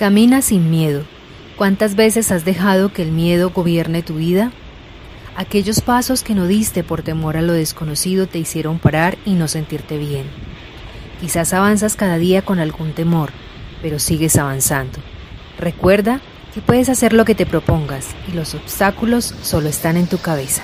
Camina sin miedo. ¿Cuántas veces has dejado que el miedo gobierne tu vida? Aquellos pasos que no diste por temor a lo desconocido te hicieron parar y no sentirte bien. Quizás avanzas cada día con algún temor, pero sigues avanzando. Recuerda que puedes hacer lo que te propongas y los obstáculos solo están en tu cabeza.